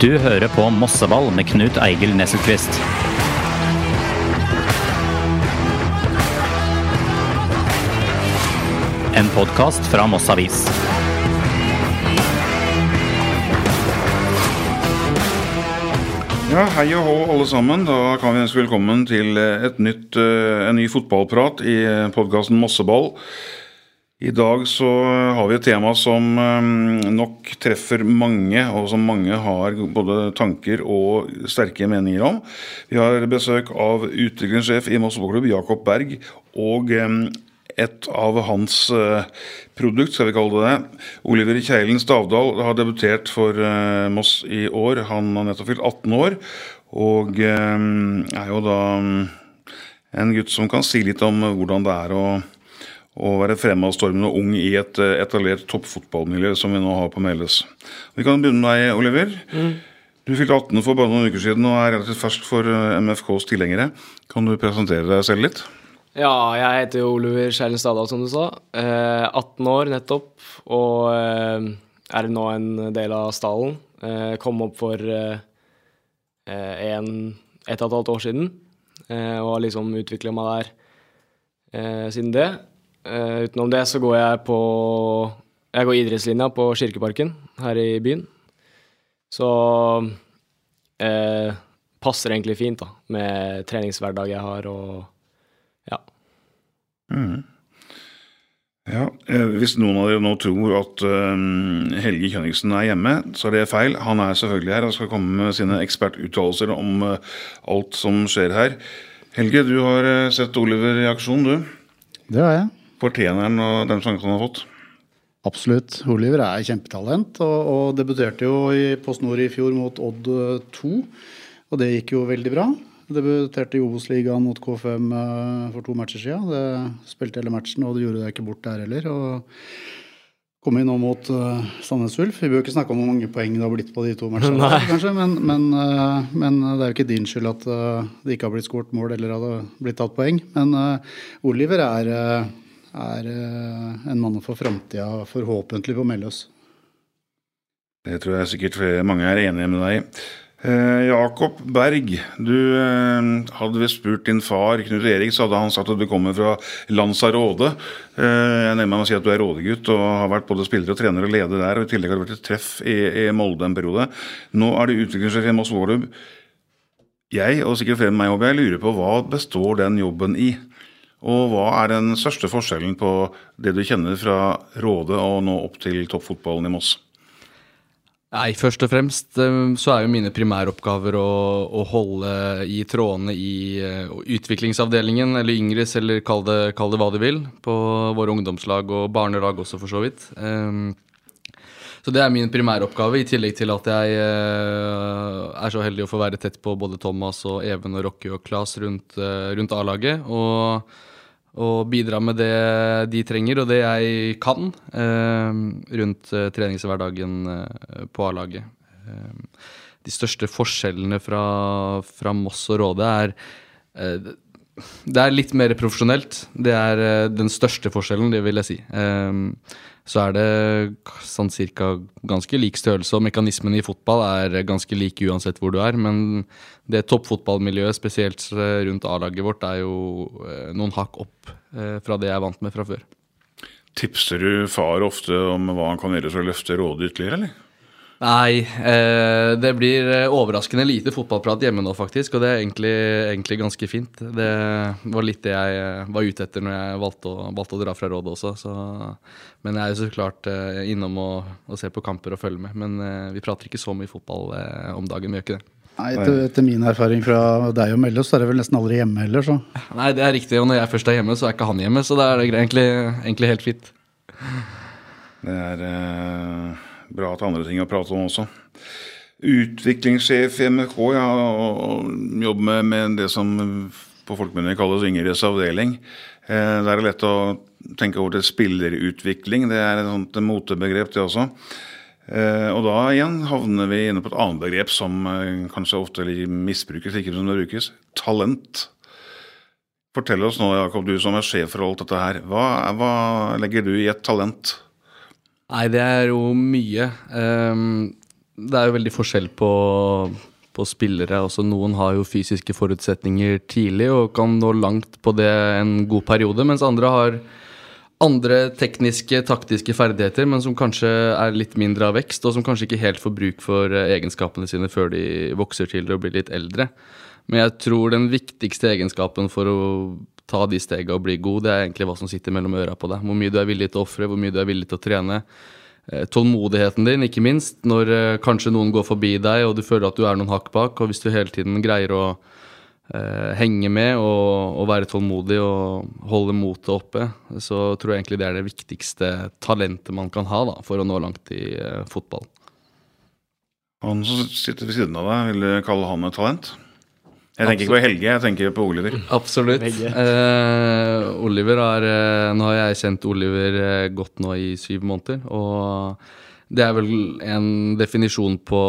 Du hører på Mosseball med Knut Eigil Nesselquist. En podkast fra Moss Avis. Ja, hei og hå alle sammen. Da kan vi ønske velkommen til et nytt, eh, en ny fotballprat i podkasten Mosseball. I dag så har vi et tema som eh, nok treffer mange, og som mange har både tanker og sterke meninger om. Vi har besøk av utviklingssjef i Moss fotballklubb, Jakob Berg, og eh, et av hans eh, produkt, skal vi kalle det det. Oliver Kjeilen Stavdal har debutert for eh, Moss i år. Han har nettopp fylt 18 år, og eh, er jo da en gutt som kan si litt om hvordan det er å, å være fremadstormende ung i et etablert toppfotballmiljø som vi nå har på Meløs. Vi kan begynne med deg, Oliver. Mm. Du fylte 18 for bare noen uker siden og er relativt fersk for MFKs tilhengere. Kan du presentere deg selv litt? Ja, jeg heter jo Oliver Skjellen Stadal, som du sa. Eh, 18 år nettopp, og eh, er nå en del av stallen. Eh, kom opp for eh, en, et og et halvt år siden, eh, og har liksom utvikla meg der eh, siden det. Utenom det så går jeg på Jeg går idrettslinja på Kirkeparken her i byen. Så passer egentlig fint, da, med treningshverdag jeg har og Mm. Ja, eh, Hvis noen av dere nå tror at Helge Kjønningsen er hjemme, så er det feil. Han er selvfølgelig her og skal komme med sine ekspertuttalelser om uh, alt som skjer her. Helge, du har uh, sett Oliver i aksjon, du. Det har jeg. Fortjener han og den sjansen han har fått? Absolutt. Oliver er kjempetalent og, og debuterte jo i Post Nord i fjor mot Odd 2. Og det gikk jo veldig bra. Debuterte i Obos-ligaen mot K5 eh, for to matcher siden. Det spilte hele matchen, og det gjorde det ikke bort der heller. og Kom inn nå mot uh, Sandnes Ulf. Vi bør ikke snakke om hvor mange poeng det har blitt på de to matchene, kanskje, men, men, uh, men, det er jo ikke din skyld at uh, det ikke har blitt skåret mål eller hadde blitt tatt poeng. Men Oliver er, er en mann for framtida, forhåpentlig på Melløs. Det tror jeg sikkert mange er enige med deg i. Eh, Jakob Berg, du eh, hadde visst spurt din far Knut Erik, så hadde han sagt at du kommer fra Lanzaråde. Eh, jeg nærmer meg å si at du er rådegutt og har vært både spiller og trener og leder der. og I tillegg har du vært et treff i, i Molde en periode. Nå er du utviklingssjef i Moss Vårlub. Jeg, og sikkert flere med meg, jeg lurer på hva består den jobben i? Og hva er den største forskjellen på det du kjenner fra Råde og nå opp til toppfotballen i Moss? Nei, først og fremst eh, så er jo mine primæroppgaver å, å holde i trådene i uh, utviklingsavdelingen, eller Yngres, eller kall det, kall det, hva du vil, på våre ungdomslag og barnelag også, for så vidt. Um, så det er min primæroppgave, i tillegg til at jeg uh, er så heldig å få være tett på både Thomas og Even og Rocky og Klas rundt, rundt A-laget. og og bidra med det de trenger, og det jeg kan, eh, rundt eh, treningshverdagen eh, på A-laget. De største forskjellene fra, fra Moss og Råde er Det er litt mer profesjonelt. Det er eh, den største forskjellen, det vil jeg si. så er det sånn cirka ganske lik størrelse, og mekanismen i fotball er ganske like uansett hvor du er. Men det toppfotballmiljøet, spesielt rundt A-laget vårt, er jo noen hakk opp Eh, fra det jeg er vant med fra før. Tipser du far ofte om hva han kan gjøre for å løfte rådet ytterligere, eller? Nei, eh, det blir eh, overraskende lite fotballprat hjemme nå, faktisk. Og det er egentlig, egentlig, ganske fint. Det var litt det jeg eh, var ute etter når jeg valgte å, valgte å dra fra rådet også. Så, men jeg er jo så klart eh, innom og, og ser på kamper og følger med. Men eh, vi prater ikke så mye fotball om dagen, vi gjør ikke det. Nei, etter, etter, min erfaring fra deg og Melle, så er det vel nesten aldri hjemme heller, så. Nei, det er riktig. Og når jeg først er hjemme, så er ikke han hjemme. Så det er egentlig, egentlig helt fint. Det er eh, bra til andre ting å prate om også. Utviklingssjef i MK ja, og jobber med, med, det som på folkemunne kalles Ingrids avdeling. Eh, det er lett å tenke over til spillerutvikling. Det er et sånt motebegrep, det også. Eh, og da igjen havner vi inne på et annet begrep som eh, kanskje ofte misbrukes, ikke som det brukes. Talent. Fortell oss nå, Jakob, du som er sjef for alt dette her. Hva, hva legger du i et talent? Nei, det er jo mye. Um, det er jo veldig forskjell på, på spillere. Også noen har jo fysiske forutsetninger tidlig og kan nå langt på det en god periode, mens andre har andre tekniske, taktiske ferdigheter, men som kanskje er litt mindre av vekst, og som kanskje ikke helt får bruk for eh, egenskapene sine før de vokser til og blir litt eldre. Men jeg tror den viktigste egenskapen for å ta de stegene og bli god, det er egentlig hva som sitter mellom øra på deg. Hvor mye du er villig til å ofre, hvor mye du er villig til å trene. Eh, tålmodigheten din, ikke minst, når eh, kanskje noen går forbi deg og du føler at du er noen hakk bak, og hvis du hele tiden greier å eh, henge med og, og, være tålmodig og holde motet oppe, så tror jeg egentlig det er det viktigste talentet man kan ha da, for å nå langt i eh, fotball. Han som sitter ved siden av deg, vil kalle han et talent? Jeg tenker ikke på Helge, jeg tenker på Oliver. Absolutt. Eh, Oliver er eh, Nå har jeg kjent Oliver eh, godt nå i syv måneder. Og det er vel en definisjon på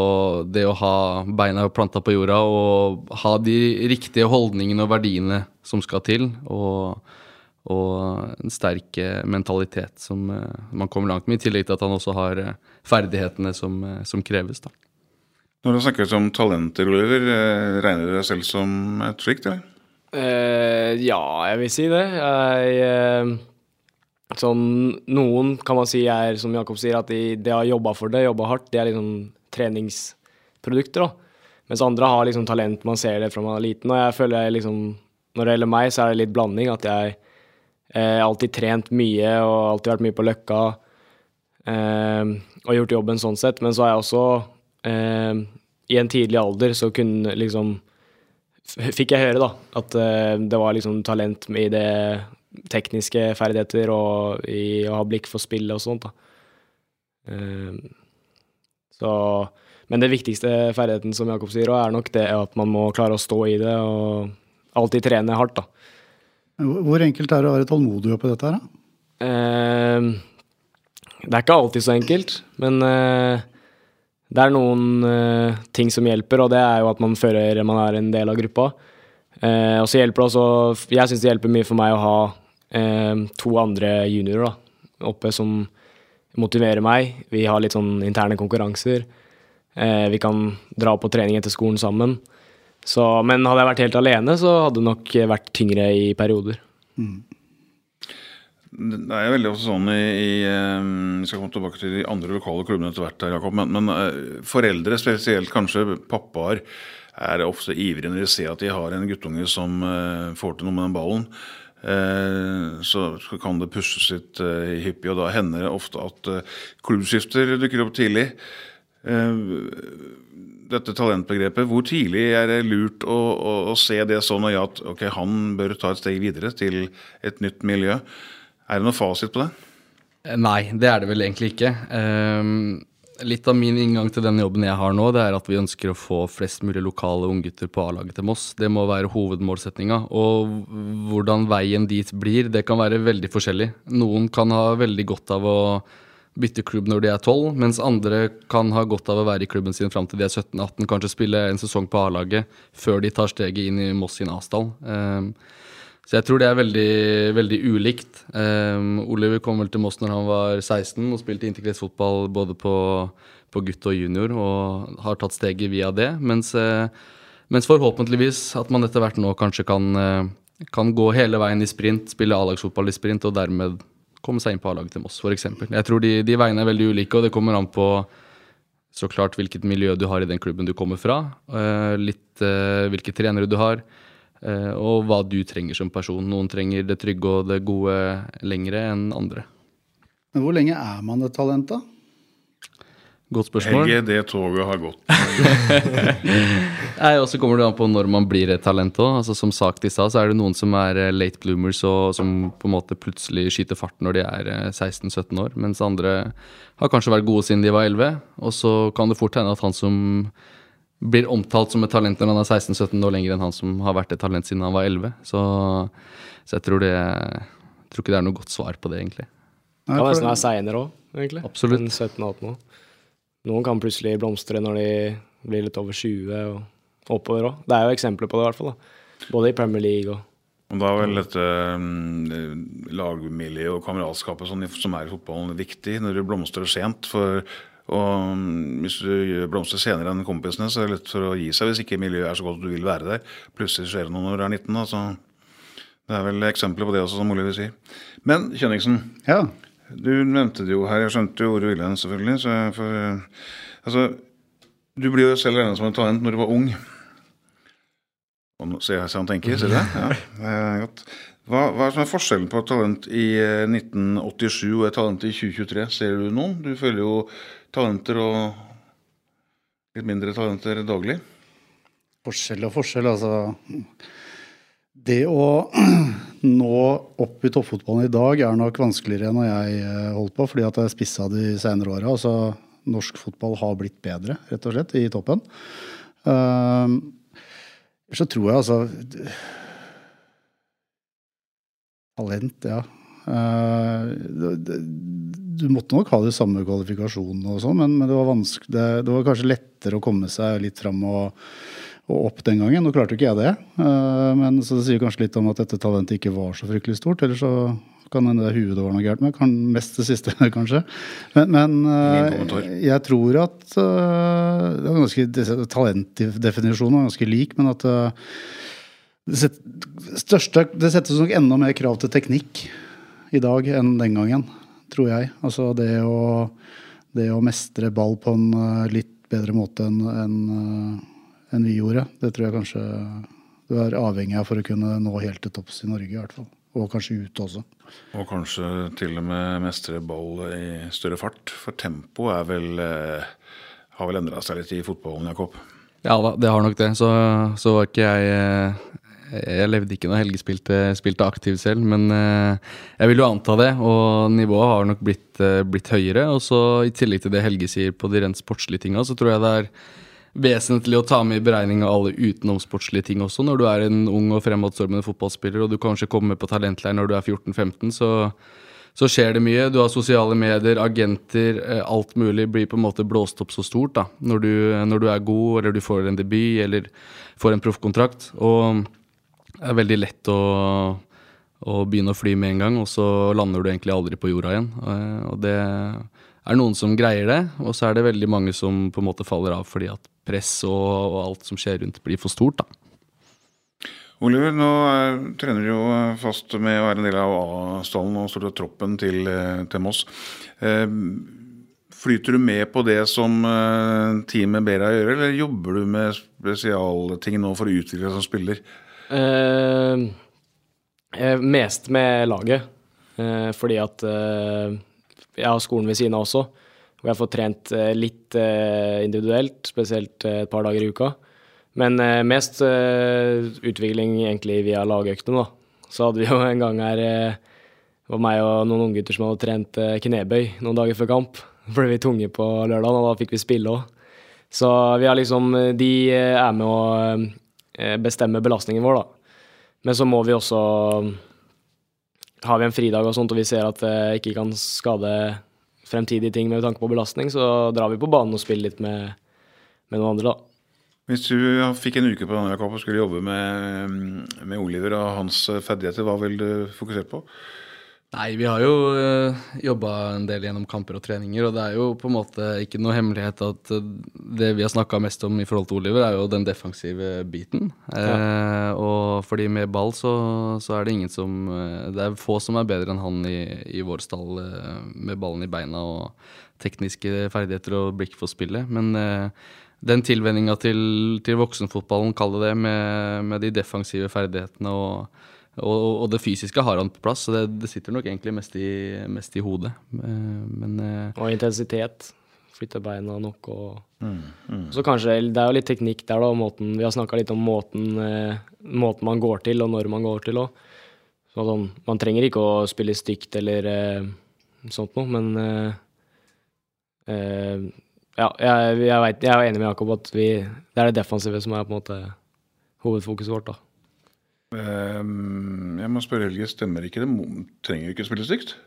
det å ha beina planta på jorda og ha de riktige holdningene og verdiene som skal til. Og, og en sterk eh, mentalitet som man kommer langt med, i tillegg til at han også har ferdighetene som, som kreves. da. Når du snakker om talenter, Oliver, regner du deg selv som et slikt, eller? Uh, ja, jeg vil si det. Jeg Sånn, noen kan man si er, som Jakob sier, at de, de har jobba for det, jobba hardt. De er liksom treningsprodukter, da. Mens andre har liksom talent, man ser det fra man er liten. Og jeg føler jeg liksom Når det gjelder meg, så er det litt blanding. At jeg eh, alltid trent mye og alltid vært mye på Løkka. Eh, og gjort jobben sånn sett. Men så har jeg også eh, I en tidlig alder så kunne liksom Fikk jeg høre, da, at eh, det var liksom talent i det tekniske ferdigheter og i å ha blikk for spillet og sånt. da. Uh, så, men det viktigste ferdigheten, som Jakob sier, er nok det at man må klare å stå i det og alltid trene hardt. da. Hvor enkelt er det å være tålmodig oppi dette her, da? Eh, det er ikke alltid så enkelt, men uh, det er noen uh, ting som hjelper, og det er jo at man føler man er en del av gruppa. Uh, og så hjelper det også Jeg syns det hjelper mye for meg å ha uh, to andre juniorer da, oppe som motiverer meg. Vi har litt sånn interne konkurranser. Vi kan dra på trening etter skolen sammen. Så, men hadde jeg vært helt alene, så hadde det nok vært tyngre i perioder. Mm. Det er veldig også sånn i, i eh, Vi skal komme tilbake til de andre lokale klubbene etter hvert, Jakob, men, men, eh, foreldre, spesielt kanskje pappaer, er ofte ivrige når de ser at de har en guttunge som uh, får til noe med den ballen. Eh, så kan det pushes litt eh, hyppig, og da hender det ofte at eh, klubbskifter dukker opp tidlig. Dette talentbegrepet, hvor tidlig er det lurt å, å, å se det sånn at ok, han bør ta et steg videre til et nytt miljø? Er det noe fasit på det? Nei, det er det vel egentlig ikke. Um, litt av min inngang til den jobben jeg har nå, det er at vi ønsker å få flest mulig lokale unggutter på A-laget til Moss. Det må være hovedmålsettinga. Og hvordan veien dit blir, det kan være veldig forskjellig. Noen kan ha veldig godt av å bytte klubb når de er 12, mens andre kan ha godt av å være i klubben sin fram til de er 17-18, kanskje spille en sesong på A-laget før de tar steget inn i Moss sin A-stall. Så jeg tror det er veldig, veldig ulikt. Um, Oliver kom vel til Moss når han var 16 og spilte interkretsfotball både på, på gutt og junior og har tatt steget via det. Mens, uh, mens forhåpentligvis at man etter hvert nå kanskje kan, uh, kan gå hele veien i sprint, spille A-lagsfotball i sprint og dermed komme seg inn på A-laget til Moss, f.eks. Jeg tror de, de veiene er veldig ulike, og det kommer an på så klart hvilket miljø du har i den klubben du kommer fra. Uh, litt hvilke trenere du har Eh, og hva du trenger som person. Noen trenger det trygge og det gode lengre enn andre. Men hvor lenge er man et talent, da? Godt spørsmål. Helge, det toget har gått. Nei, og så kommer det an på når man blir et talent òg. Altså, som sagt i stad, så er det noen som er eh, late bloomers og som på en måte plutselig skyter fart når de er 16-17 eh, år. Mens andre har kanskje vært gode siden de var 11. Og så kan det fort hende at han som blir omtalt som et talent når han er 16-17 år lenger enn han som har vært et talent siden han var 11. Så, så jeg tror det jeg tror ikke det er noe godt svar på det, egentlig. Det kan nesten være seinere òg, egentlig. Absolutt. 17-18 år. Noen kan plutselig blomstre når de blir litt over 20 og oppover òg. Det er jo eksempler på det, i hvert fall. da. Både i Premier League og og Da er vel dette um, lagmiljøet og kameratskapet sånn, som er i fotballen, viktig når det blomstrer sent. For Og mm, hvis du blomstrer senere enn kompisene, så er det lett for å gi seg hvis ikke miljøet er så godt at du vil være der. Plutselig skjer det noe når du er 19. Da, så det er vel eksempler på det også, som Oliver sier. Men Kjønningsen, Ja. du nevnte det jo her. Jeg skjønte jo ordet viljen, selvfølgelig. Så jeg får, eh, altså, du blir jo selv regnet som en talent når du var ung. Og nå ser jeg seg han tenker, ser du det? Ja, det er godt. Hva, hva er forskjellen på talent i eh, 1987 og et talent i 2023? Ser du noen? Du følger jo talenter og litt mindre talenter daglig. Forskjell og forskjell, altså. Det å nå opp i toppfotballen i dag er nok vanskeligere enn når jeg eh, holdt på, fordi at jeg spissa de senere åra. Altså, norsk fotball har blitt bedre, rett og slett, i toppen. Uh, så tror jeg altså Talent, ja. Uh, du måtte nok ha de samme kvalifikasjonene og sånn, men, det, var det, det, var kanskje lettere å komme seg litt fram og, og opp den gangen. Nå klarte jo ikke jeg det, uh, men så det sier kanskje litt om at dette talentet ikke var så fryktelig stort. Eller så kan hende det huet det var noe gærent med. Kan, mest det siste, kanskje. Men, men uh, jeg tror at det er ganske, Talentdefinisjonen er ganske lik, men at største, det settes nok enda mer krav til teknikk i dag enn den gangen, tror jeg. Altså det å, det å mestre ball på en litt bedre måte enn en, en vi gjorde, det tror jeg kanskje du er avhengig av for å kunne nå helt til topps i Norge, i hvert fall. Og kanskje ute også. Og kanskje til og med mestre ball i større fart. For tempoet er vel har vel endra seg litt i fotballen, Jakob? Ja da, det har nok det. Så, så var ikke jeg jeg levde ikke når Helge spilte, spilte aktivt selv, men jeg vil jo anta det. Og nivået har nok blitt, blitt høyere. Og så i tillegg til det Helge sier på de rent sportslige tinga, så tror jeg det er vesentlig å ta med i beregning av alle utenomsportslige ting også. Når du er en ung og fremadstormende fotballspiller, og du kanskje kommer på talentleir når du er 14-15, så, så skjer det mye. Du har sosiale medier, agenter, alt mulig blir på en måte blåst opp så stort da, når du, når du er god, eller du får en debut, eller får en proffkontrakt. Og det er veldig lett å, å, begynne å fly med en gang, og så lander du egentlig aldri på jorda igjen. Og det er noen som greier det, og så er det veldig mange som på en måte faller av fordi at press og, og alt som skjer rundt, blir for stort. da. Oliver, nå er, trener du jo fast med å være en del av A-stallen og stort sett troppen til, til Moss. Eh, flyter du med på det som eh, teamet ber deg gjøre, eller jobber du med spesialting nå for å utvikle deg som spiller? Uh, mest med laget. eh, fordi at eh, jeg har skolen ved siden av også. Hvor jeg får trent litt individuelt, spesielt et par dager i uka. Men mest utvikling egentlig via lagøktene, da. Så hadde vi jo en gang her det var meg og noen unggutter som hadde trent knebøy noen dager før kamp. Ble vi tunge på lørdag, og da fikk vi spille òg. Så vi har liksom De er med å bestemme belastningen vår, da. Men så må vi også Har vi en fridag og sånt, og vi ser at det ikke kan skade fremtidige ting med tanke på belastning, så drar vi på banen og spiller litt med, med noen andre, da. Hvis du fikk en uke på denne Jakob, og skulle jobbe med, med Oliver og hans ferdigheter, hva ville du fokusert på? Nei, vi har jo øh, jobba en del gjennom kamper og treninger, og det er jo på en måte ikke noe hemmelighet at det vi har snakka mest om i forhold til Oliver, er jo den defensive biten. Ja. Eh, og fordi med ball så, så, er det ingen som Det er få som er bedre enn han i, i vår stall med ballen i beina og tekniske ferdigheter og blikk for spillet. Men eh, den tilvenninga til, til voksenfotballen, kall det det, med, med de defensive ferdighetene og og, og, det fysiske har han på plass, så det, det sitter nok egentlig mest i, mest i hodet. Men, og intensitet. Flytte beina nok og mm, mm. Så kanskje Det er jo litt teknikk der, da. Måten, vi har snakka litt om måten, eh, måten, man går til, og når man går til òg. Så sånn, man trenger ikke å spille stygt eller eh, sånt noe, men eh, eh, Ja, jeg, jeg, vet, jeg, er enig med Jakob at vi, det er det defensive som er på en måte hovedfokuset vårt. da. Ehm, jeg må spørre Helge, stemmer ikke det? Trenger ikke spille stygt?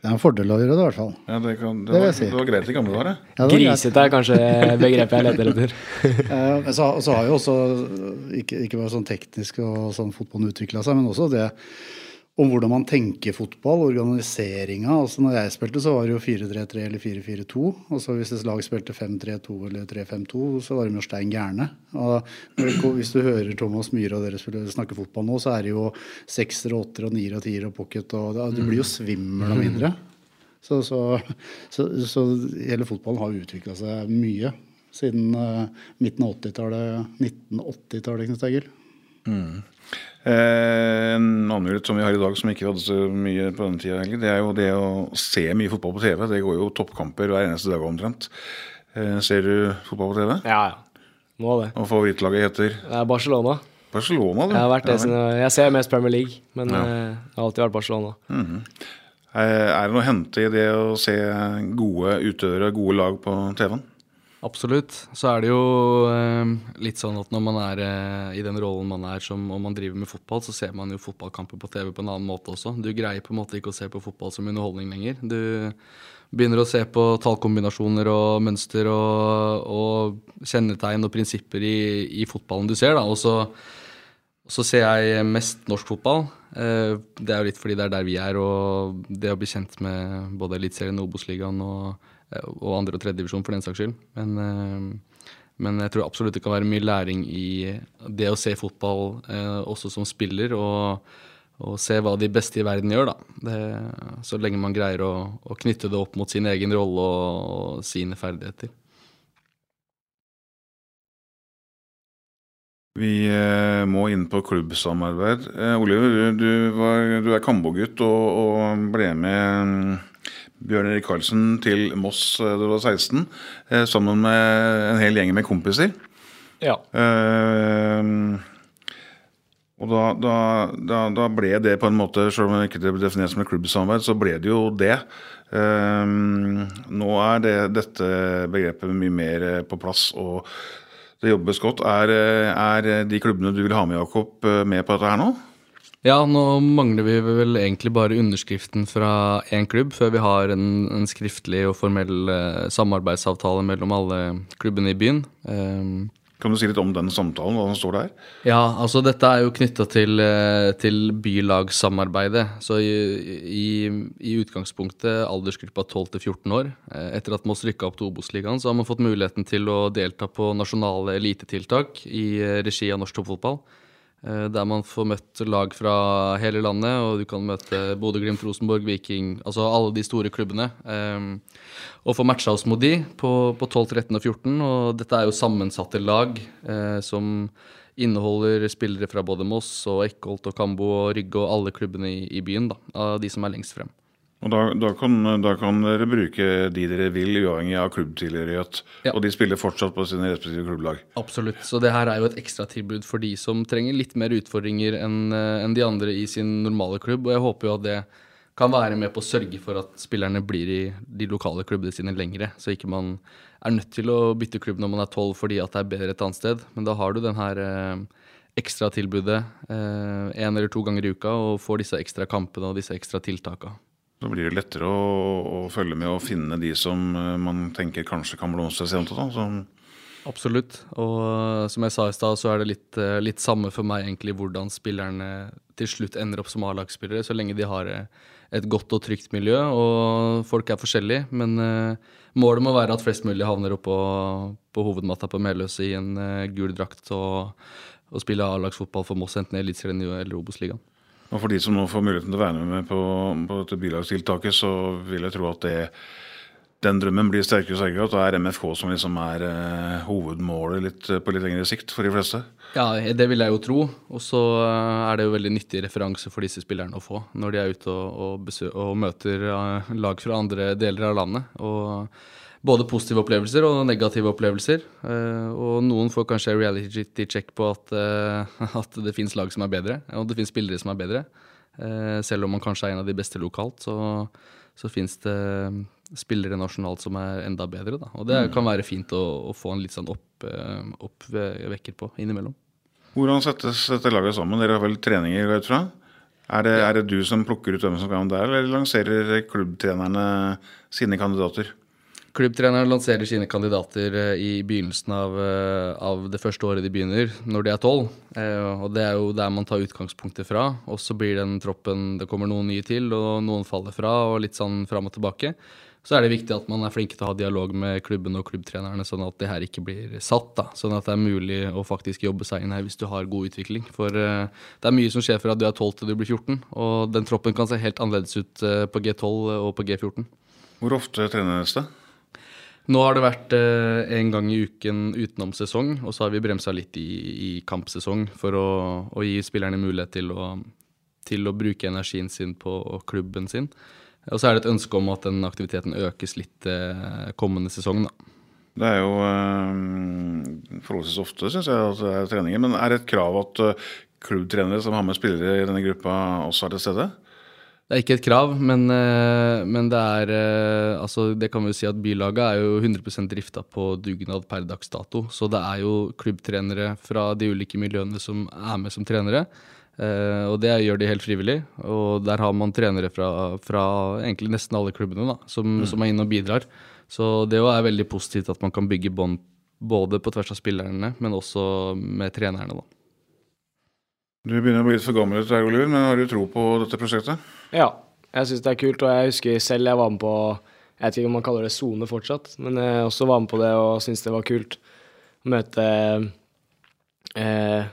Det er en fordel å gjøre det, i hvert fall. Ja, det, kan, det, det, var, si. det, var, greit i gamle dager. Ja, Grisete er kanskje begrepet jeg leter etter. uh, så, så, har jo også, ikke, ikke bare sånn teknisk og sånn fotballen utvikla seg, men også det om hvordan man tenker fotball, organiseringa. Altså når jeg spilte, så var det jo 4-3-3 eller 4-4-2. Altså hvis et lag spilte 5-3-2 eller 3-5-2, så var de jo stein gærne. Hvis du hører Thomas Myhre og dere snakke fotball nå, så er det jo sekser og åtter og nier og tier og pocket og Du blir jo svimmel av mindre. Så, så, så, så hele fotballen har utvikla seg mye siden uh, midten av 80-tallet, 1980-tallet, Knut Egil. Mm. Eh, en annen mulighet som vi har i dag som ikke hadde så mye på denne tida, det er jo det å se mye fotball på TV. Det går jo toppkamper hver eneste dag omtrent. Eh, ser du fotball på TV? Ja, ja. Må det. Og favorittlaget heter? Det er Barcelona. Barcelona, du. Jeg har vært det ja, jeg ser mest Premier League, men ja. Eh, jeg har alltid vært Barcelona. Mm -hmm. Er det noe å hente i det å se gode utøvere, gode lag på TV-en? Absolutt. Så er det jo eh, litt sånn at når man er eh, i den rollen man er som om man driver med fotball, så ser man jo fotballkamper på TV på en annen måte også. Du greier på en måte ikke å se på fotball som underholdning lenger. Du begynner å se på tallkombinasjoner og mønster og, og kjennetegn og prinsipper i, i, fotballen du ser, da. Og så, så ser jeg mest norsk fotball. Eh, det er jo litt fordi det er der vi er, og det å bli kjent med både Eliteserien og Obos-ligaen og og andre- og tredjedivisjon for den saks skyld. Men, eh, men, jeg tror absolutt det kan være mye læring i det å se fotball eh, også som spiller, og, og, se hva de beste i verden gjør, da. Det, så lenge man greier å, å, knytte det opp mot sin egen rolle og, og sine ferdigheter. Vi må inn på klubbsamarbeid. Oliver, du, var, du er Kambo-gutt og, og, ble med Bjørn Erik Karlsen til Moss da du var 16, eh, sammen med en hel gjeng med kompiser. Ja. Uh, og da, da, da, da, ble det på en måte, selv om det ikke ble definert som et klubbsamarbeid, så ble det jo det. Uh, nå er det, dette begrepet mye mer på plass, og det jobbes godt. Er, er de klubbene du vil ha med, Jakob, med på dette her nå? Ja, nå mangler vi vel egentlig bare underskriften fra én klubb før vi har en, en skriftlig og formell eh, samarbeidsavtale mellom alle klubbene i byen. Um, kan du si litt om den samtalen, hva som står der? Ja, altså dette er jo knytta til, eh, til, bylagssamarbeidet. Så i, i, i utgangspunktet aldersgruppa 12 til 14 år. Eh, etter at Moss rykka opp til Obos-ligaen, så har man fått muligheten til å delta på nasjonale elitetiltak i regi av norsk toppfotball. Eh, der man får møtt lag fra hele landet, og du kan møte Bodø-Glimt, Rosenborg, Viking Altså alle de store klubbene. Um, og få matcha oss mot de på, på, 12, 13 og 14. Og dette er jo sammensatte lag uh, som inneholder spillere fra både Moss og Eckholt og Kambo og Rygge og alle klubbene i, i byen, da, av de som er lengst frem. Og da, da, kan, da, kan, dere bruke de dere vil, uavhengig av klubbtilhørighet. Ja. Og de spiller fortsatt på sine respektive klubblag. Absolutt. Så det her er jo et ekstratilbud for de som trenger litt mer utfordringer enn eh, en de andre i sin normale klubb. Og jeg håper jo at det kan være med på å sørge for at spillerne blir i de lokale klubbene sine lengre. Så ikke man er nødt til å bytte klubb når man er tolv fordi at det er bedre et annet sted. Men da har du den her eh, ekstratilbudet én eh, eller to ganger i uka og får disse ekstra kampene og disse ekstra tiltakene. Da blir det lettere å, å, følge med og finne de som eh, man tenker kanskje kan blomstre senere. Som Absolutt. Og eh, som jeg sa i stad, så er det litt, eh, litt, samme for meg egentlig hvordan spillerne til slutt ender opp som A-lagsspillere, så lenge de har et godt og trygt miljø. Og folk er forskjellige, men målet må være at flest mulig havner opp på, på hovedmatta på Meløs i en gul drakt og, og spiller A-lagsfotball for Moss, enten i Eliteserien eller Obos-ligaen. Og for de som nå får muligheten til å være med på, på dette bilagstiltaket, så vil jeg tro at det, den drømmen blir sterkere og sterkere. At det er MFK som liksom er eh, hovedmålet litt, på litt lengre sikt for de fleste. Ja, det vil jeg jo tro. Og så eh, er det jo veldig nyttig referanse for disse spillerne å få når de er ute og, og, og møter eh, lag fra andre deler av landet. Og både positive opplevelser og negative opplevelser. Uh, og noen får kanskje reality check på at, uh, at det fins lag som er bedre, og det fins spillere som er bedre. Uh, selv om man kanskje er en av de beste lokalt, så, så fins det spillere nasjonalt som er enda bedre. Da. Og det mm. kan være fint å, å få en litt sånn opp, oppvekker på innimellom. Hvordan settes dette laget sammen? Dere har vel treninger, går jeg ut fra? Er det, er det, du som plukker ut hvem som skal være der, eller lanserer klubbtrenerne sine kandidater? Klubbtreneren lanserer sine kandidater eh, i begynnelsen av, eh, av det første året de begynner, når de er tolv. Og det er jo der man tar utgangspunktet fra. Og så blir den troppen Det kommer noen nye til, og noen faller fra, og litt sånn fram og tilbake. Så er det viktig at man er flinke til å ha dialog med klubben og klubbtrenerne, sånn at det her ikke blir satt. da, Sånn at det er mulig å faktisk jobbe seg inn her hvis du har god utvikling. For det er mye som skjer fra du er 12 til du blir 14, og den troppen kan se helt annerledes ut på G12 og på G14. Hvor ofte trenes det? Nå har det vært eh, en gang i uken utenom sesong, og så har vi bremsa litt i, i kampsesong for å, å, gi spillerne mulighet til å, til å bruke energien sin på klubben sin. Og så er det et ønske om at den aktiviteten økes litt eh, kommende sesong, da. Det er jo eh, forholdsvis ofte, syns jeg, at det er treninger. Men er det et krav at uh, klubbtrenere som har med spillere i denne gruppa, også er til stede? Det er ikke et krav, men, uh, men det er uh, Altså, det kan vi jo si at bylaget er jo 100% drifta på dugnad per dags dato. Så det er jo klubbtrenere fra de ulike miljøene som er med som trenere. Uh, og det gjør de helt frivillig. Og der har man trenere fra, fra egentlig nesten alle klubbene da, som, mm. som, er inne og bidrar. Så det er veldig positivt at man kan bygge bånd både på tvers av spillerne, men også med trenerne. da. Du begynner å bli litt for gammel, Oliver, men har du tro på dette prosjektet? Ja, jeg syns det er kult. Og jeg husker selv jeg var med på Jeg vet ikke om man kaller det sone fortsatt, men jeg også var med på det og syntes det var kult å møte eh,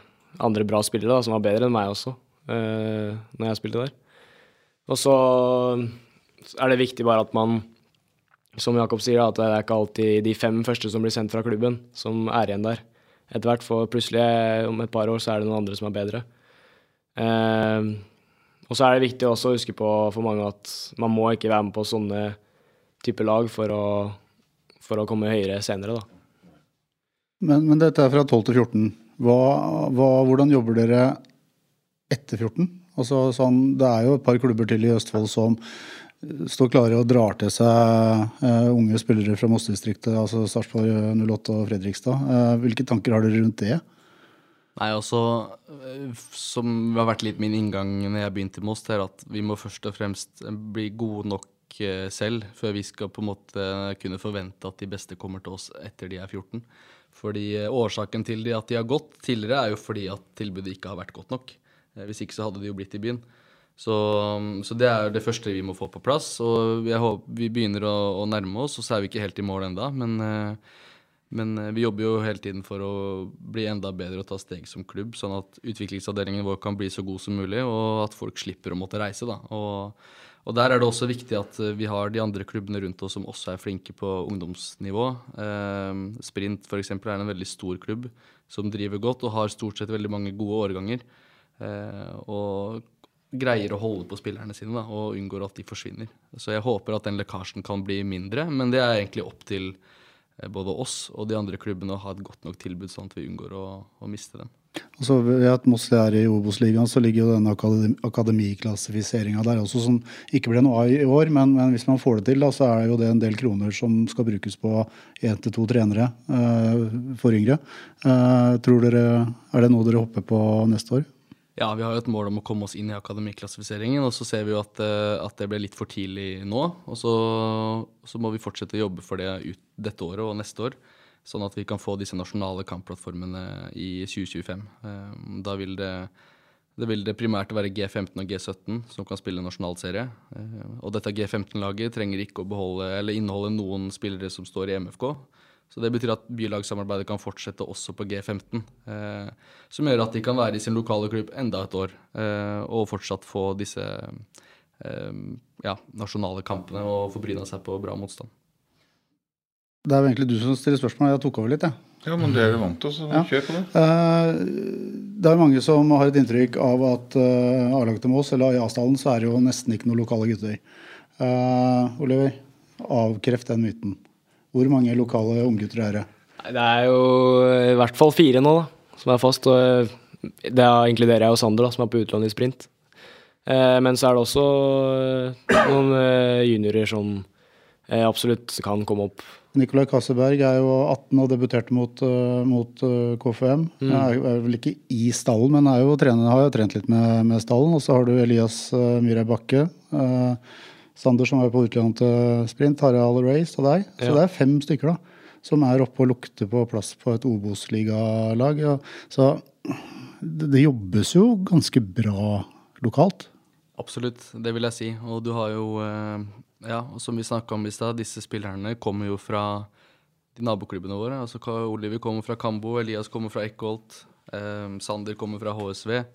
andre bra spillere da, som var bedre enn meg også, eh, når jeg spilte der. Og så er det viktig bare at man, som Jakob sier, at det er ikke alltid de fem første som blir sendt fra klubben, som er igjen der etter hvert. For plutselig, om et par år, så er det noen andre som er bedre. Uh, og så er det viktig også å huske på for mange at man må ikke være med på sånne type lag for å, for å komme høyere senere, da. Men, men dette er fra 12 til 14. Hva, hva, hvordan jobber dere etter 14? Altså, sånn, det er jo et par klubber til i Østfold som står klare og drar til seg uh, unge spillere fra Moss-distriktet, altså Sarpsborg 08 og Fredrikstad. Uh, hvilke tanker har dere rundt det? Nei, altså, Som har vært litt min inngang når jeg begynte i Moss, er at vi må først og fremst bli gode nok selv før vi skal på en måte kunne forvente at de beste kommer til oss etter de er 14. Fordi eh, Årsaken til de at de har gått tidligere, er jo fordi at tilbudet ikke har vært godt nok. Eh, hvis ikke så hadde de jo blitt i byen. Så, så det er det første vi må få på plass. Og håper, vi begynner å, å, nærme oss, og så er vi ikke helt i mål enda, men, eh, men vi jobber jo hele tiden for å bli enda bedre og ta steg som klubb, sånn at utviklingsavdelingen vår kan bli så god som mulig, og at folk slipper å måtte reise. Og og Der er det også viktig at eh, vi har de andre klubbene rundt oss som også er flinke på ungdomsnivå. Eh, Sprint f.eks. er en veldig stor klubb som driver godt og har stort sett veldig mange gode årganger. Eh, og greier å holde på spillerne sine da, og unngår at de forsvinner. Så jeg håper at den lekkasjen kan bli mindre, men det er egentlig opp til eh, både oss og de andre klubbene å ha et godt nok tilbud, sånn at vi unngår å, å miste dem. Altså, ved at Moss er i Obos-ligaen, så ligger jo denne akademiklassifiseringa der også, som ikke ble noe av i år. Men, men, hvis man får det til, da, så er det jo det en del kroner som skal brukes på én til to trenere uh, for yngre. Uh, tror dere, Er det noe dere hopper på neste år? Ja, vi har jo et mål om å komme oss inn i akademiklassifiseringen. Og så ser vi jo at, uh, at det ble litt for tidlig nå. Og så, så, må vi fortsette å jobbe for det ut dette året og neste år sånn at vi kan få disse nasjonale kampplattformene i 2025. Eh, da vil det, det vil det primært være G15 og G17 som kan spille nasjonalserie. Eh, og dette G15-laget trenger ikke å beholde, inneholde noen spillere som står i MFK. Så det betyr at bylagssamarbeidet kan fortsette også på G15. Eh, som gjør at de kan være i sin lokale klubb enda et år eh, og fortsatt få disse eh, ja, nasjonale kampene og få bryna seg på bra motstand. Det er jo egentlig du som stiller spørsmål. Jeg tok over litt, jeg. Ja. ja, men det er vi vant til, så ja. kjør på det. Uh, det er mange som har et inntrykk av at uh, A-laget til Mås, eller i Asdalen, så er det jo nesten ikke noen lokale gutter. Uh, Oliver, avkreft den myten. Hvor mange lokale unggutter er det? Det er jo i hvert fall fire nå, da, som er fast. og Det inkluderer jeg og Sander, da, som er på utlån i sprint. Men så er det også noen juniorer som absolutt kan komme opp Nikolai Kasseberg er jo 18 og debuterte mot, mot KFM. Mm. Er, er, vel ikke i stallen, men jo trener, har jo trent litt med, med stallen. Og så har du Elias Myhre Bakke, Sander som var på utlån til sprint, Harald Race og deg. Så Ja. det er fem stykker da, som er oppe og lukter på plass på et Obos-ligalag. Så det, det jobbes jo ganske bra lokalt. Absolutt, det vil jeg si. Og du har jo, eh, ja, som vi snakka om i stad, disse spillerne kommer jo fra de naboklubbene våre. Altså Oliver kommer fra Kambo, Elias kommer fra Eckholt, eh, Sander kommer fra HSV.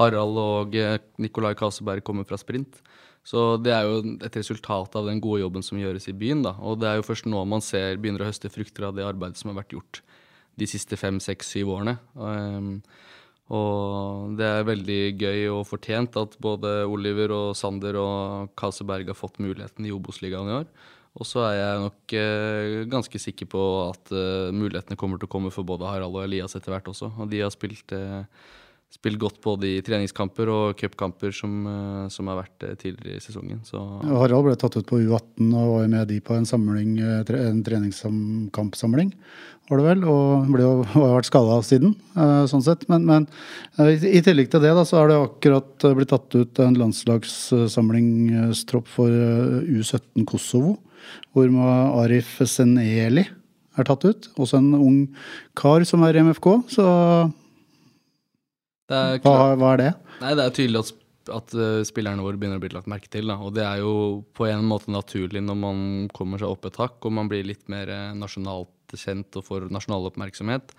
Harald og eh, Nikolai Kaseberg kommer fra Sprint. Så det er jo et resultat av den gode jobben som gjøres i byen. da. Og det er jo først nå man ser, begynner å høste frukter av det arbeidet som har vært gjort de siste fem, seks, syv årene. Um, og det er veldig gøy og fortjent at både Oliver og Sander og Kaseberg har fått muligheten i Obos-ligaen i år. Og så er jeg nok eh, ganske sikker på at eh, mulighetene kommer til å komme for både Harald og Elias etter hvert også. Og de har spilt, eh, spilt godt både i treningskamper og cupkamper som, eh, som har vært eh, tidligere i sesongen. Så Harald ble tatt ut på U18 og var med de på en, samling, eh, en treningskampsamling, var det vel. Og ble har vært skada siden, sånn sett. Men, men i tillegg til det, da, så har det akkurat blitt tatt ut en landslagssamlingstropp for eh, U17 Kosovo. Hvor Arif Seneli er tatt ut. Også en ung kar som er i MFK. Så er hva, hva er det? nei, det er tydelig at, at eh, spillerne våre begynner å bli lagt merke til. Da. Og det er jo på en måte naturlig når man kommer seg opp et hakk og man blir litt mer eh, nasjonalt kjent og får nasjonal oppmerksomhet.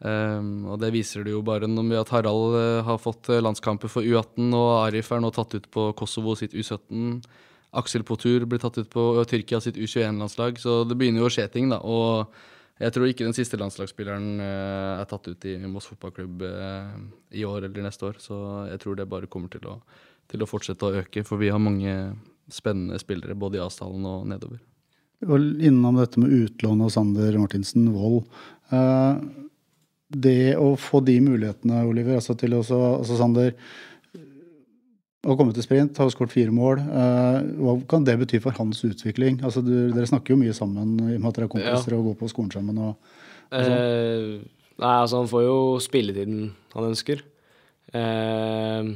Um, og det viser det jo bare når vi at Harald eh, har fått landskamper for U18, og Arif er nå tatt ut på Kosovo sitt U17. Aksel Potur blir tatt ut på Tyrkia sitt U21-landslag, så det begynner jo å skje ting, da. Og jeg tror ikke den siste landslagsspilleren eh, er tatt ut i Moss fotballklubb eh, i år eller neste år, så jeg tror det bare kommer til å, til å fortsette å øke, for vi har mange spennende spillere både i avstanden og nedover. Og innom dette med utlån og Sander Martinsen Wold. Eh, det å få de mulighetene, Oliver, altså til også altså Sander å komme til sprint, har skåret fire mål. Eh, hva kan det bety for hans utvikling? Altså, du, dere snakker jo mye sammen i og med at dere er kompiser og går på skolen sammen. Og, Eh, nei, altså han får jo spilletiden han ønsker. Eh,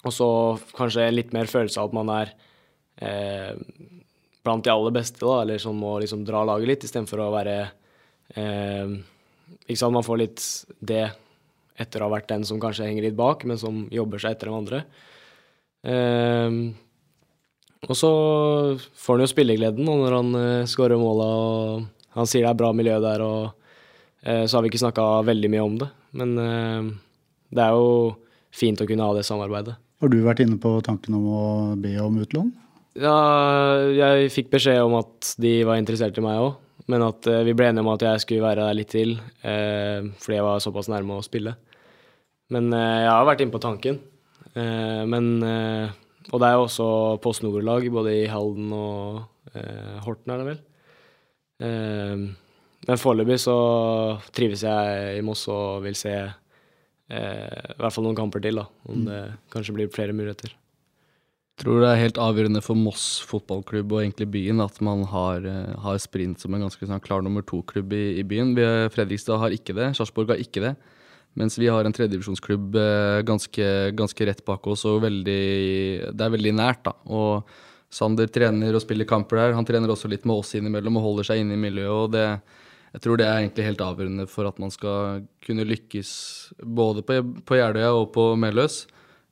og så kanskje litt mer følelse av at man er eh, blant de aller beste, da, eller som må liksom dra laget litt, istedenfor å være eh, Ikke sant, man får litt det etter å ha vært den som kanskje henger litt bak, men som jobber seg etter de andre. Eh, og så får han jo spillegleden når han uh, skårer måla, og han sier det er bra miljø der, og eh, så har vi ikke snakka veldig mye om det. Men eh, det er jo fint å kunne ha det samarbeidet. har du vært inne på tanken om å be om utlån? Ja, jeg fikk beskjed om at de var interessert i meg òg, men at eh, vi ble enige om at jeg skulle være der litt til, eh, fordi jeg var såpass nærme å spille. Men eh, jeg har vært inne på tanken. Eh, men eh, Og det er jo også Post Nord-lag, både i Halden og eh, Horten, er det vel. Men foreløpig så trives jeg i Moss og vil se eh, i hvert fall noen kamper til, da. Om det kanskje blir flere muligheter. tror det er helt avgjørende for Moss fotballklubb og egentlig byen at man har, har Sprint som en ganske sånn, klar nummer to-klubb i, i byen. Fredrikstad har ikke det, Sarpsborg har ikke det. Mens vi har en tredjedivisjonsklubb eh, ganske, ganske rett bak oss, og veldig, det er veldig nært. da. Og Sander trener og spiller kamper der. Han trener også litt med oss innimellom og holder seg inne i miljøet. og det, Jeg tror det er egentlig helt avgjørende for at man skal kunne lykkes både på, på Jeløya og på Meløs.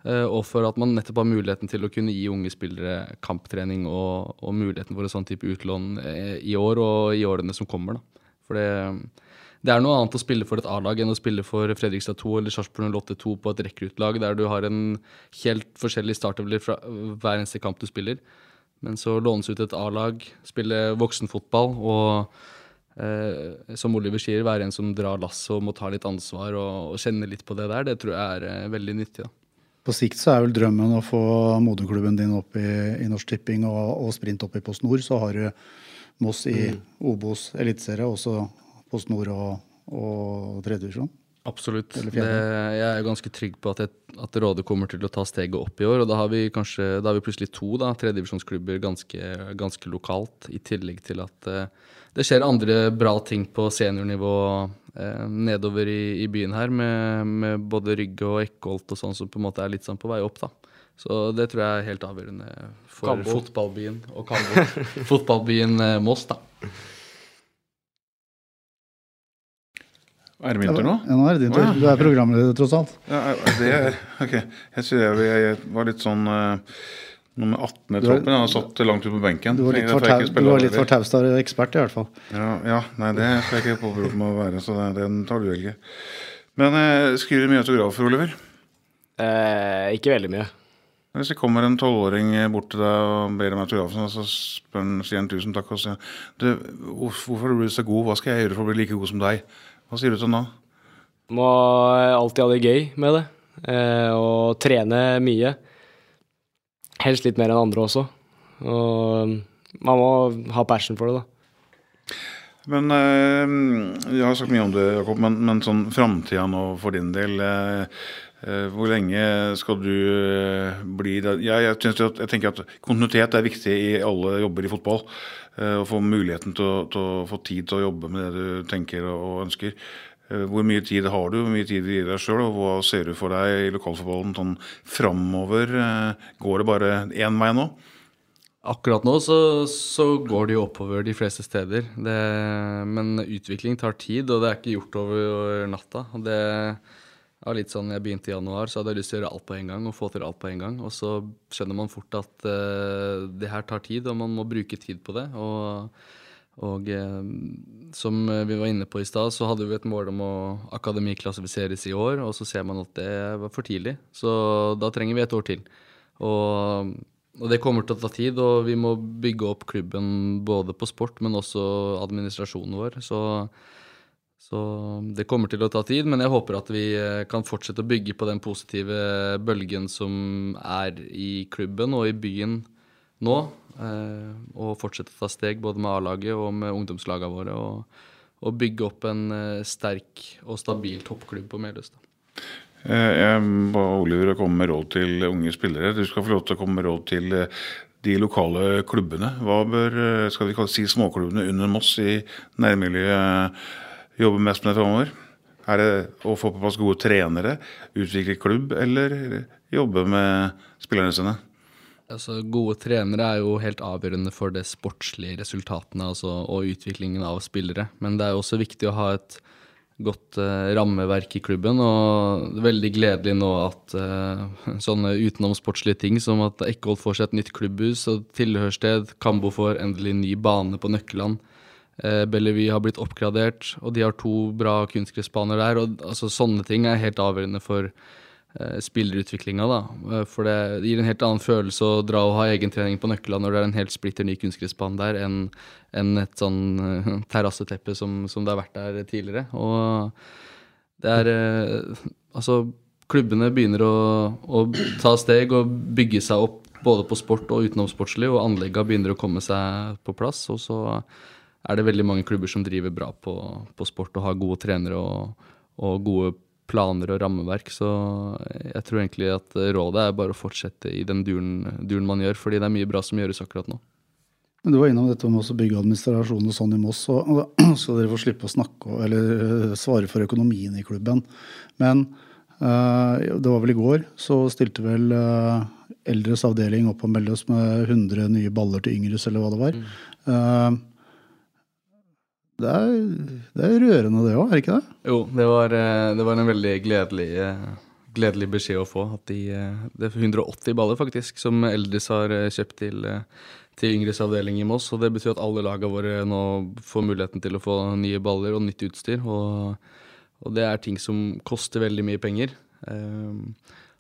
eh, Og for at man nettopp har muligheten til å kunne gi unge spillere kamptrening og, og muligheten for en sånn type utlån eh, i år og i årene som kommer. da. For det, det er noe annet å spille for et A-lag enn å spille for Fredrikstad 2 eller Sarpsborg 08 2 på et rekruttlag der du har en helt forskjellig startover fra hver eneste kamp du spiller. Men så lånes ut et A-lag, spille voksenfotball og eh, som Oliver sier, være en som drar lasset og må ta litt ansvar og, og kjenne litt på det der, det tror jeg er eh, veldig nyttig. da. På sikt så er vel drømmen å få moderklubben din opp i, i Norsk Tipping og, og Sprint opp i Post Nord. Så har du Moss i Obos eliteserie, også Post Nord og, og tredjevisjon? Absolutt. Det, jeg er ganske trygg på at, jeg, at Rådet kommer til å ta steget opp i år. Og da har vi kanskje, da har vi plutselig to tredjedivisjonsklubber ganske, ganske lokalt. I tillegg til at uh, det skjer andre bra ting på seniornivå uh, nedover i, i byen her, med, med både Rygge og Eckholt og sånn som på en måte er litt sånn på vei opp. da. Så det tror jeg er helt avgjørende for Kambo. fotballbyen og Kambo. fotballbyen eh, Moss, da. Er det min tur nå? Ja, nå er det din tur. Du er programleder, tross alt. Ja, det er, ok. Jeg jeg, jeg var litt sånn uh, nummer 18 i troppen. Jeg har satt langt ut på benken. Du var litt for, tau, for heller. Taustad-ekspert, i hvert fall. Ja, ja, nei, det skal jeg ikke påberope meg å være, så det, den tar du velge. Men uh, skriver du mye autografer, Oliver? Eh, ikke veldig mye. Hvis det kommer en tolvåring bort til deg og ber om autografen, og så spør han, sier han tusen takk, og sier du, hvorfor er du så god, hva skal jeg gjøre for å bli like god som deg? Hva sier du til da? Må alltid ha det gøy med det. Eh, og trene mye. Helst litt mer enn andre også. Og man må ha passion for det, da. Men eh, Jeg har sagt mye om det, Jakob, men, men sånn framtida nå for din del eh, eh, Hvor lenge skal du eh, bli der? Jeg, jeg, jeg tenker at kontinuitet er viktig i alle jobber i fotball. eh, Å få muligheten til å, til å få tid til å jobbe med det du tenker og, ønsker. Eh, Hvor mye tid har du, hvor mye tid gir deg sjøl, og hva ser du for deg i lokalfotballen sånn framover? Eh, Går det bare én vei nå? Akkurat nå så, så går det jo oppover de fleste steder. Det, men utvikling tar tid, og det er ikke gjort over natta. Det er litt sånn, Jeg begynte i januar, så hadde jeg lyst til å gjøre alt på en gang. Og få til alt på en gang. Og så skjønner man fort at uh, det her tar tid, og man må bruke tid på det. Og, og uh, som vi var inne på i stad, så hadde vi et mål om å akademiklassifiseres i år, og så ser man at det var for tidlig. Så da trenger vi et år til. Og og det kommer til å ta tid, og vi må bygge opp klubben både på sport, men også administrasjonen vår. Så, så det kommer til å ta tid, men jeg håper at vi eh, kan fortsette å bygge på den positive bølgen som er i klubben og i byen nå. eh, Og fortsette å ta steg både med A-laget og med ungdomslagene våre. Og, og bygge opp en eh, sterk og stabil toppklubb på Meløs. Jeg ba Oliver å komme med råd til unge spillere. Du skal få lov til å komme med råd til de lokale klubbene. Hva bør skal vi si småklubbene under Moss i nærmiljøet jobbe mest med framover? Er det å få på plass gode trenere, utvikle klubb, eller jobbe med spillerne sine? Altså, gode trenere er jo helt avgjørende for det sportslige resultatene altså, og utviklingen av spillere. Men det er jo også viktig å ha et godt eh, rammeverk i klubben. Og det er veldig gledelig nå at eh, sånne utenomsportslige ting som at Eckholt får seg et nytt klubbhus og tilhørssted, Kambo får endelig ny bane på Nøkkeland. Eh, Bellevue har blitt oppgradert, og de har to bra kunstgressbaner der. og altså, Sånne ting er helt avgjørende for eh, spillerutviklinga. da. Eh, For det gir en helt annen følelse å dra og ha egentrening på Nøkkeland når det er en helt splitter ny kunstgressbane der, enn en et sånn eh, terrasseteppe som, som det har vært der tidligere. Og det er eh, Altså, klubbene begynner å, å ta steg og bygge seg opp både på sport og utenomsportslig, og anleggene begynner å komme seg på plass. Og så er det veldig mange klubber som driver bra på, på sport og har gode trenere og, og gode planer og rammeverk. Så jeg tror egentlig at rådet er bare å fortsette i den duren, duren man gjør, fordi det er mye bra som gjøres akkurat nå. Men Du var innom dette med å bygge administrasjon og sånn i Moss, og da skal dere få slippe å snakke eller øh, svare for økonomien i klubben. Men øh, det var vel i går, så stilte vel øh, eldres avdeling opp og meldte oss med 100 nye baller til yngres, eller hva det var. Eh, det, er, det er rørende det òg, er det ikke det? Jo, det var, eh, det var en veldig gledelig, eh, gledelig beskjed å få. At de, eh, det er 180 baller faktisk som Eldis har kjøpt til, til yngres avdeling i Moss. Og det betyr at alle lagene våre nå får muligheten til å få nye baller og nytt utstyr. Og, og det er ting som koster veldig mye penger. Um,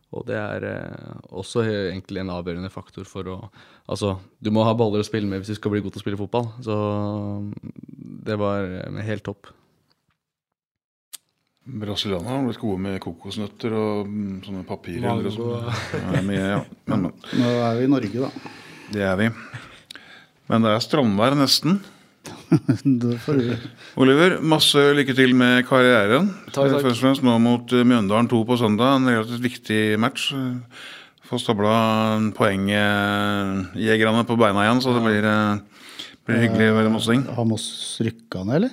og det er eh, også egentlig en avgjørende faktor for å Altså, du må ha baller å spille med hvis du skal bli god til å spille fotball. Så det var eh, helt topp. Brasilianerne har blitt gode med kokosnøtter og mm, sånne papirer. og. Ja, mye, ja. Men, men, Nå er vi i Norge, da. det er vi. Men det er strandvær nesten. Oliver, masse lykke til med karrieren. Takk, takk. Først og fremst nå mot eh, Mjøndalen 2 på søndag. En relativt viktig match. Få stabla poengjegerne på beina igjen, så det blir, eh, blir hyggelig å være mossing. Har Moss rykka ned, eller?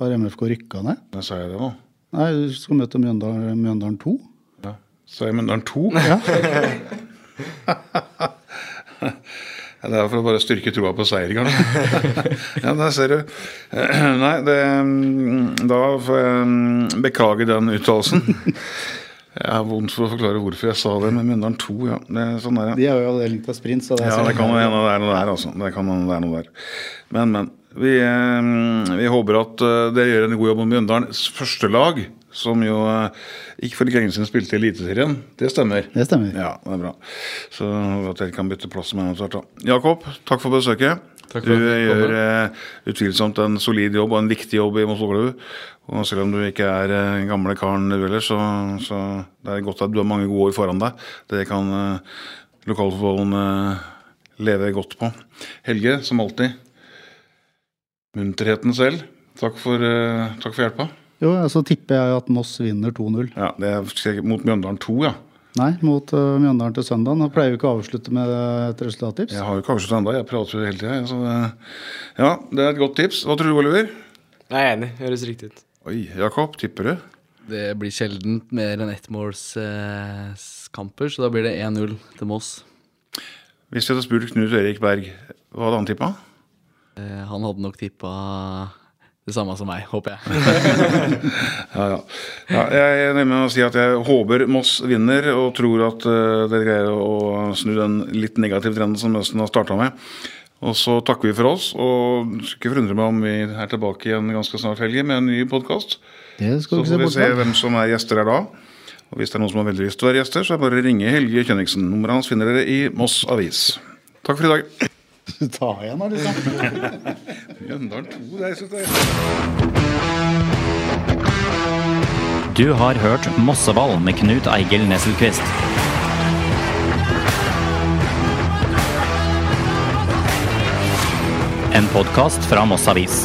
Har MFK rykka ned? Sa jeg det nå. Nei, du skal møte Mjøndalen, Mjøndalen 2. Sa jeg Mjøndalen 2? Ja, det er for å bare styrke troa på seier, kanskje. ja, der ser du. Nei, det Da får jeg mm, beklage den uttalelsen. Jeg har vondt for å forklare hvorfor jeg sa det med Mjøndalen 2. Ja, det sånn der, ja. De har jo litt av sprint, så det er Ja, det kan hende det er noe der, altså. Det kan hende det er noe der. Men, men. Vi, eh, vi håper at eh, dere gjør en god jobb med Mjøndalens første lag, som jo eh, ikke for lenge siden spilte i Eliteserien. Det stemmer? Det stemmer. Ja, det er bra. Så at dere kan bytte plass med da. Jakob, takk for besøket. Takk for du gjør eh, utvilsomt en solid jobb og en viktig jobb i fotballklubb. Og selv om du ikke er eh, gamle karen du heller, så, så det er godt at du har mange gode år foran deg. Det kan eh, lokalfotballen eh, leve godt på. Helge, som alltid. Munterheten selv. Takk for, eh, takk for hjelpa. Jo, ja, så tipper jeg at Moss vinner 2-0. Ja, det er mot Mjøndalen 2, ja. Nei, mot uh, Mjøndalen til søndag. Nå pleier vi ikke å avslutte med et resultattips. Jeg har jo ikke avsluttet ennå, jeg prater jo hele tida. Så det, ja, det er et godt tips. Hva tror du, Oliver? Jeg er enig. Høres riktig ut. Oi, Jakob, tipper du? Det blir sjelden mer enn ettmålskamper, så da blir det 1-0 til Moss. Hvis vi hadde spurt Knut Erik Berg, hva hadde han tippa? Eh, Han hadde nok tippa det samme som meg, håper jeg. Ja, ja. ja, jeg er med å si at jeg håper Moss vinner, og tror at uh, dere greier å snu den litt negative trenden som Østen har starta med. Og så takker vi for oss, og ikke forundre meg om vi er tilbake igjen ganske snart, Helge, med en ny podkast. Så får vi se hvem som er gjester her da. Og hvis det er noen som har veldig lyst til å være gjester, så er det bare å ringe Helge Kjønniksen. Nummeret hans finner dere i Moss Avis. Takk for i dag. Ta igjen, da, liksom. Mjøndalen 2, det er, jeg er Du har hørt Mosseball med Knut Eigil Nesselquist. En podkast fra Moss Avis.